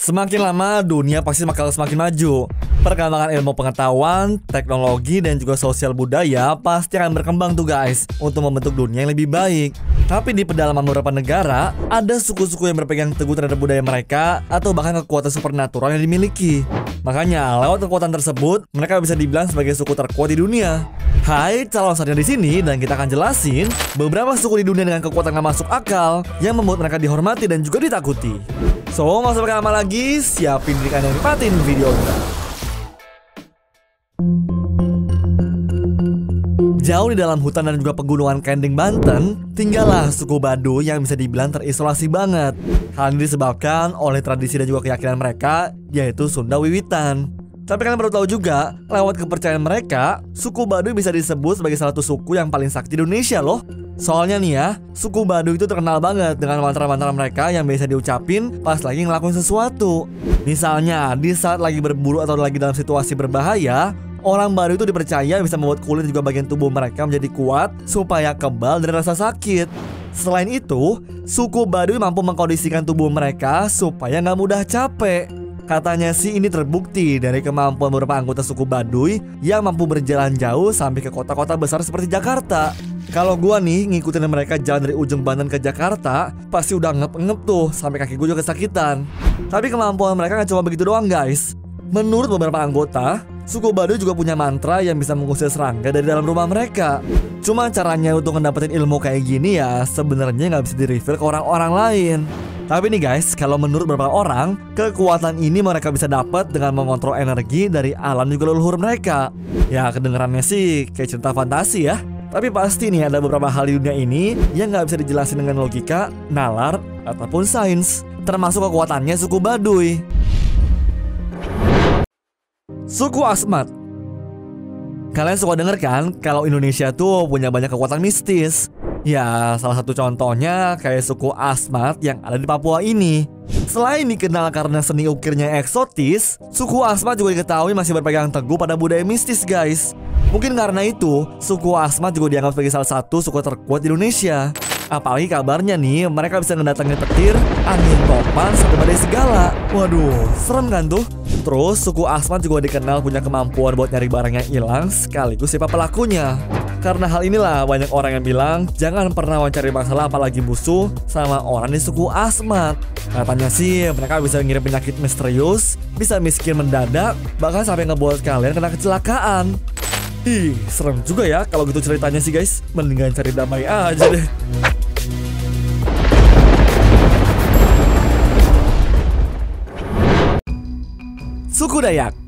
Semakin lama, dunia pasti bakal semakin maju. Perkembangan ilmu pengetahuan, teknologi, dan juga sosial budaya pasti akan berkembang tuh guys untuk membentuk dunia yang lebih baik. Tapi di pedalaman beberapa negara, ada suku-suku yang berpegang teguh terhadap budaya mereka atau bahkan kekuatan supernatural yang dimiliki. Makanya, lewat kekuatan tersebut, mereka bisa dibilang sebagai suku terkuat di dunia. Hai, calon sarjana di sini dan kita akan jelasin beberapa suku di dunia dengan kekuatan gak masuk akal yang membuat mereka dihormati dan juga ditakuti. So, nggak usah lama lagi, siapin diri kalian nikmatin videonya. Jauh di dalam hutan dan juga pegunungan Kending, Banten, tinggallah suku Baduy yang bisa dibilang terisolasi banget. Hal ini disebabkan oleh tradisi dan juga keyakinan mereka, yaitu Sunda Wiwitan. Tapi kalian perlu tahu juga, lewat kepercayaan mereka, suku Baduy bisa disebut sebagai salah satu suku yang paling sakti di Indonesia loh. Soalnya nih ya, suku Baduy itu terkenal banget dengan mantra-mantra mereka yang bisa diucapin pas lagi ngelakuin sesuatu. Misalnya, di saat lagi berburu atau lagi dalam situasi berbahaya, orang Baduy itu dipercaya bisa membuat kulit juga bagian tubuh mereka menjadi kuat supaya kebal dari rasa sakit. Selain itu, suku Baduy mampu mengkondisikan tubuh mereka supaya nggak mudah capek. Katanya sih ini terbukti dari kemampuan beberapa anggota suku Baduy yang mampu berjalan jauh sampai ke kota-kota besar seperti Jakarta. Kalau gua nih ngikutin mereka jalan dari ujung Banten ke Jakarta, pasti udah ngep-ngep tuh sampai kaki gua juga kesakitan. Tapi kemampuan mereka nggak cuma begitu doang guys. Menurut beberapa anggota, suku Baduy juga punya mantra yang bisa mengusir serangga dari dalam rumah mereka. Cuma caranya untuk mendapatkan ilmu kayak gini ya sebenarnya nggak bisa di-reveal ke orang-orang lain. Tapi nih guys, kalau menurut beberapa orang, kekuatan ini mereka bisa dapat dengan mengontrol energi dari alam juga leluhur mereka. Ya kedengarannya sih kayak cerita fantasi ya. Tapi pasti nih ada beberapa hal di dunia ini yang nggak bisa dijelasin dengan logika, nalar, ataupun sains. Termasuk kekuatannya suku Baduy. Suku Asmat Kalian suka denger kan kalau Indonesia tuh punya banyak kekuatan mistis Ya, salah satu contohnya kayak suku Asmat yang ada di Papua ini. Selain dikenal karena seni ukirnya eksotis, suku Asmat juga diketahui masih berpegang teguh pada budaya mistis, guys. Mungkin karena itu, suku Asmat juga dianggap sebagai salah satu suku terkuat di Indonesia. Apalagi kabarnya nih, mereka bisa mendatangi petir, angin topan, sampai badai segala. Waduh, serem kan tuh? Terus, suku Asmat juga dikenal punya kemampuan buat nyari barang yang hilang sekaligus siapa pelakunya. Karena hal inilah banyak orang yang bilang jangan pernah mencari masalah apalagi musuh sama orang di suku Asmat. Katanya sih mereka bisa ngirim penyakit misterius, bisa miskin mendadak, bahkan sampai ngebuat kalian kena kecelakaan. Ih, serem juga ya kalau gitu ceritanya sih guys. Mendingan cari damai aja deh. Suku Dayak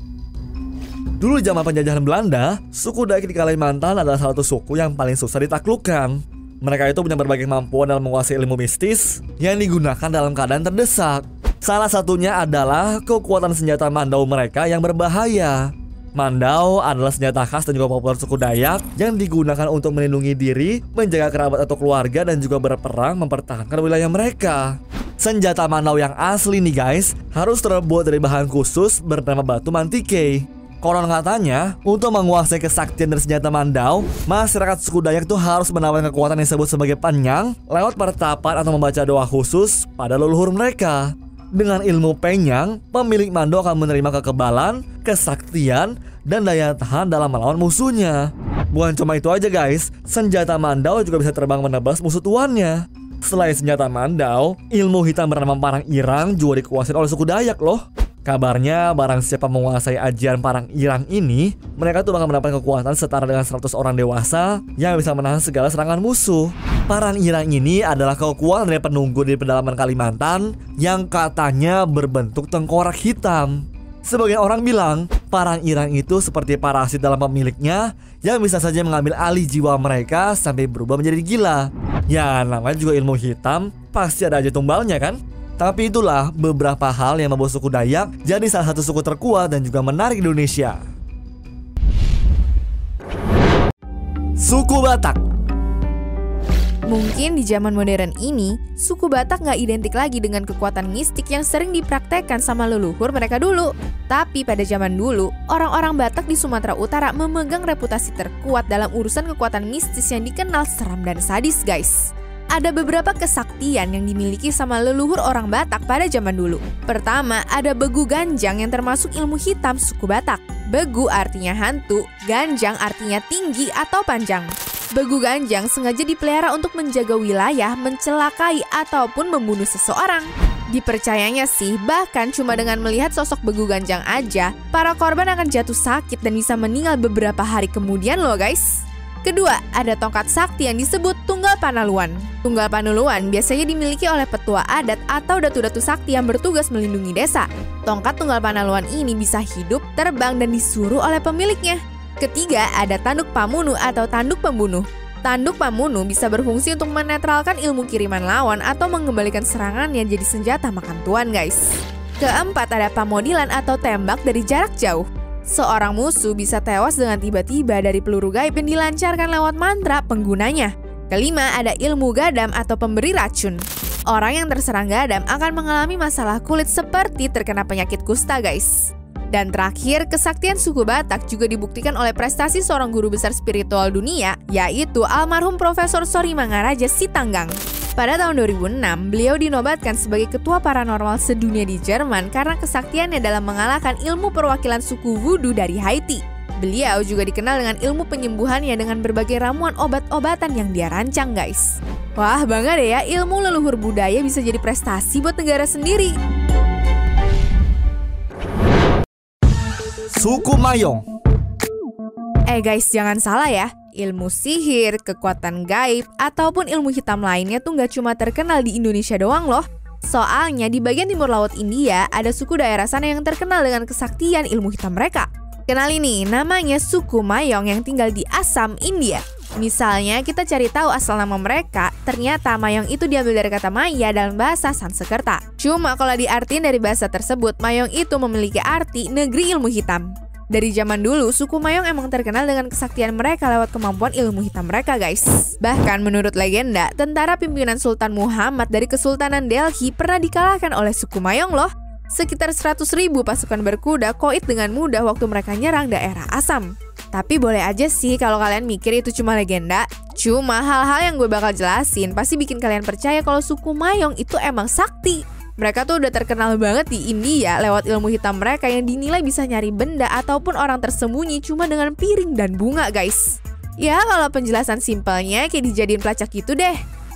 Dulu zaman penjajahan Belanda, suku Dayak di Kalimantan adalah salah satu suku yang paling susah ditaklukkan. Mereka itu punya berbagai kemampuan dalam menguasai ilmu mistis yang digunakan dalam keadaan terdesak. Salah satunya adalah kekuatan senjata mandau mereka yang berbahaya. Mandau adalah senjata khas dan juga populer suku Dayak yang digunakan untuk melindungi diri, menjaga kerabat atau keluarga dan juga berperang mempertahankan wilayah mereka. Senjata Mandau yang asli nih guys harus terbuat dari bahan khusus bernama batu mantike. Konon katanya, untuk menguasai kesaktian dari senjata Mandau, masyarakat suku Dayak tuh harus menawarkan kekuatan yang disebut sebagai penyang lewat pertapan atau membaca doa khusus pada leluhur mereka. Dengan ilmu penyang, pemilik Mandau akan menerima kekebalan, kesaktian, dan daya tahan dalam melawan musuhnya. Bukan cuma itu aja guys, senjata Mandau juga bisa terbang menebas musuh tuannya. Selain senjata Mandau, ilmu hitam bernama Parang Irang juga dikuasai oleh suku Dayak loh. Kabarnya barang siapa menguasai ajian parang irang ini, mereka tuh bakal mendapat kekuatan setara dengan 100 orang dewasa yang bisa menahan segala serangan musuh. Parang irang ini adalah kekuatan dari penunggu di pedalaman Kalimantan yang katanya berbentuk tengkorak hitam. Sebagian orang bilang, parang irang itu seperti parasit dalam pemiliknya yang bisa saja mengambil alih jiwa mereka sampai berubah menjadi gila. Ya, namanya juga ilmu hitam, pasti ada aja tumbalnya kan? Tapi itulah beberapa hal yang membuat suku Dayak jadi salah satu suku terkuat dan juga menarik di Indonesia. Suku Batak Mungkin di zaman modern ini, suku Batak nggak identik lagi dengan kekuatan mistik yang sering dipraktekkan sama leluhur mereka dulu. Tapi pada zaman dulu, orang-orang Batak di Sumatera Utara memegang reputasi terkuat dalam urusan kekuatan mistis yang dikenal seram dan sadis guys. Ada beberapa kesaktian yang dimiliki sama leluhur orang Batak pada zaman dulu. Pertama, ada begu ganjang yang termasuk ilmu hitam suku Batak. Begu artinya hantu, ganjang artinya tinggi atau panjang. Begu ganjang sengaja dipelihara untuk menjaga wilayah, mencelakai, ataupun membunuh seseorang. Dipercayanya sih, bahkan cuma dengan melihat sosok begu ganjang aja, para korban akan jatuh sakit dan bisa meninggal beberapa hari kemudian loh guys. Kedua, ada tongkat sakti yang disebut Tunggal Panaluan. Tunggal Panaluan biasanya dimiliki oleh petua adat atau datu-datu sakti yang bertugas melindungi desa. Tongkat Tunggal Panaluan ini bisa hidup, terbang, dan disuruh oleh pemiliknya. Ketiga, ada tanduk pamunu atau tanduk pembunuh. Tanduk pamunu bisa berfungsi untuk menetralkan ilmu kiriman lawan atau mengembalikan serangannya jadi senjata makan tuan guys. Keempat, ada pamodilan atau tembak dari jarak jauh. Seorang musuh bisa tewas dengan tiba-tiba dari peluru gaib yang dilancarkan lewat mantra penggunanya. Kelima, ada ilmu gadam atau pemberi racun. Orang yang terserang gadam akan mengalami masalah kulit seperti terkena penyakit kusta, guys. Dan terakhir, kesaktian suku Batak juga dibuktikan oleh prestasi seorang guru besar spiritual dunia, yaitu almarhum Profesor Sori Mangaraja Sitanggang. Pada tahun 2006, beliau dinobatkan sebagai ketua paranormal sedunia di Jerman karena kesaktiannya dalam mengalahkan ilmu perwakilan suku Voodoo dari Haiti. Beliau juga dikenal dengan ilmu penyembuhannya dengan berbagai ramuan obat-obatan yang dia rancang, guys. Wah, bangga deh ya, ilmu leluhur budaya bisa jadi prestasi buat negara sendiri. Suku Mayong Eh guys, jangan salah ya. Ilmu sihir, kekuatan gaib, ataupun ilmu hitam lainnya tuh nggak cuma terkenal di Indonesia doang loh. Soalnya di bagian timur laut India ada suku daerah sana yang terkenal dengan kesaktian ilmu hitam mereka. Kenal ini, namanya suku Mayong yang tinggal di Assam, India. Misalnya kita cari tahu asal nama mereka, ternyata Mayong itu diambil dari kata Maya dalam bahasa Sanskerta. Cuma kalau diartiin dari bahasa tersebut, Mayong itu memiliki arti negeri ilmu hitam. Dari zaman dulu, suku Mayong emang terkenal dengan kesaktian mereka lewat kemampuan ilmu hitam mereka, guys. Bahkan menurut legenda, tentara pimpinan Sultan Muhammad dari Kesultanan Delhi pernah dikalahkan oleh suku Mayong loh. Sekitar 100 ribu pasukan berkuda koit dengan mudah waktu mereka nyerang daerah Assam. Tapi boleh aja sih kalau kalian mikir itu cuma legenda. Cuma hal-hal yang gue bakal jelasin pasti bikin kalian percaya kalau suku Mayong itu emang sakti. Mereka tuh udah terkenal banget di India lewat ilmu hitam mereka yang dinilai bisa nyari benda ataupun orang tersembunyi cuma dengan piring dan bunga guys. Ya kalau penjelasan simpelnya kayak dijadiin pelacak gitu deh.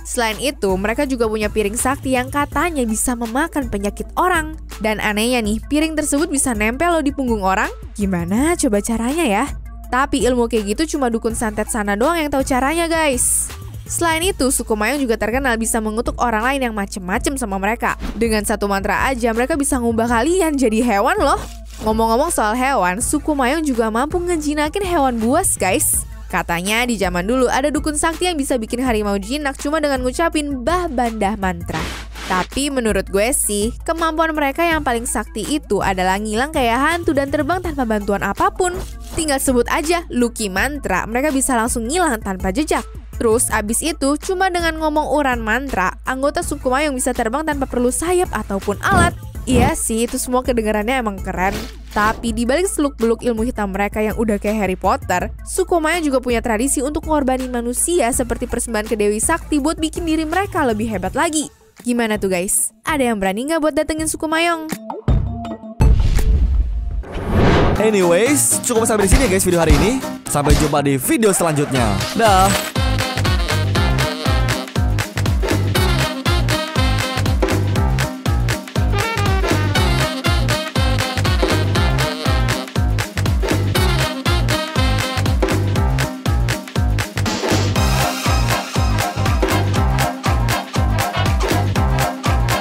Selain itu, mereka juga punya piring sakti yang katanya bisa memakan penyakit orang. Dan anehnya nih, piring tersebut bisa nempel loh di punggung orang. Gimana coba caranya ya? Tapi ilmu kayak gitu cuma dukun santet sana doang yang tahu caranya guys. Selain itu, suku Mayang juga terkenal bisa mengutuk orang lain yang macem-macem sama mereka. Dengan satu mantra aja, mereka bisa ngubah kalian jadi hewan loh. Ngomong-ngomong soal hewan, suku Mayang juga mampu ngejinakin hewan buas, guys. Katanya di zaman dulu ada dukun sakti yang bisa bikin harimau jinak cuma dengan ngucapin bah bandah mantra. Tapi menurut gue sih, kemampuan mereka yang paling sakti itu adalah ngilang kayak hantu dan terbang tanpa bantuan apa pun. Tinggal sebut aja Lucky Mantra, mereka bisa langsung ngilang tanpa jejak. Terus abis itu cuma dengan ngomong uran mantra, anggota suku Mayang bisa terbang tanpa perlu sayap ataupun alat. Iya sih, itu semua kedengarannya emang keren. Tapi di balik seluk-beluk ilmu hitam mereka yang udah kayak Harry Potter, suku Maya juga punya tradisi untuk mengorbanin manusia seperti persembahan ke Dewi Sakti buat bikin diri mereka lebih hebat lagi. Gimana tuh guys? Ada yang berani nggak buat datengin suku Mayong? Anyways, cukup sampai di sini guys video hari ini. Sampai jumpa di video selanjutnya. Dah.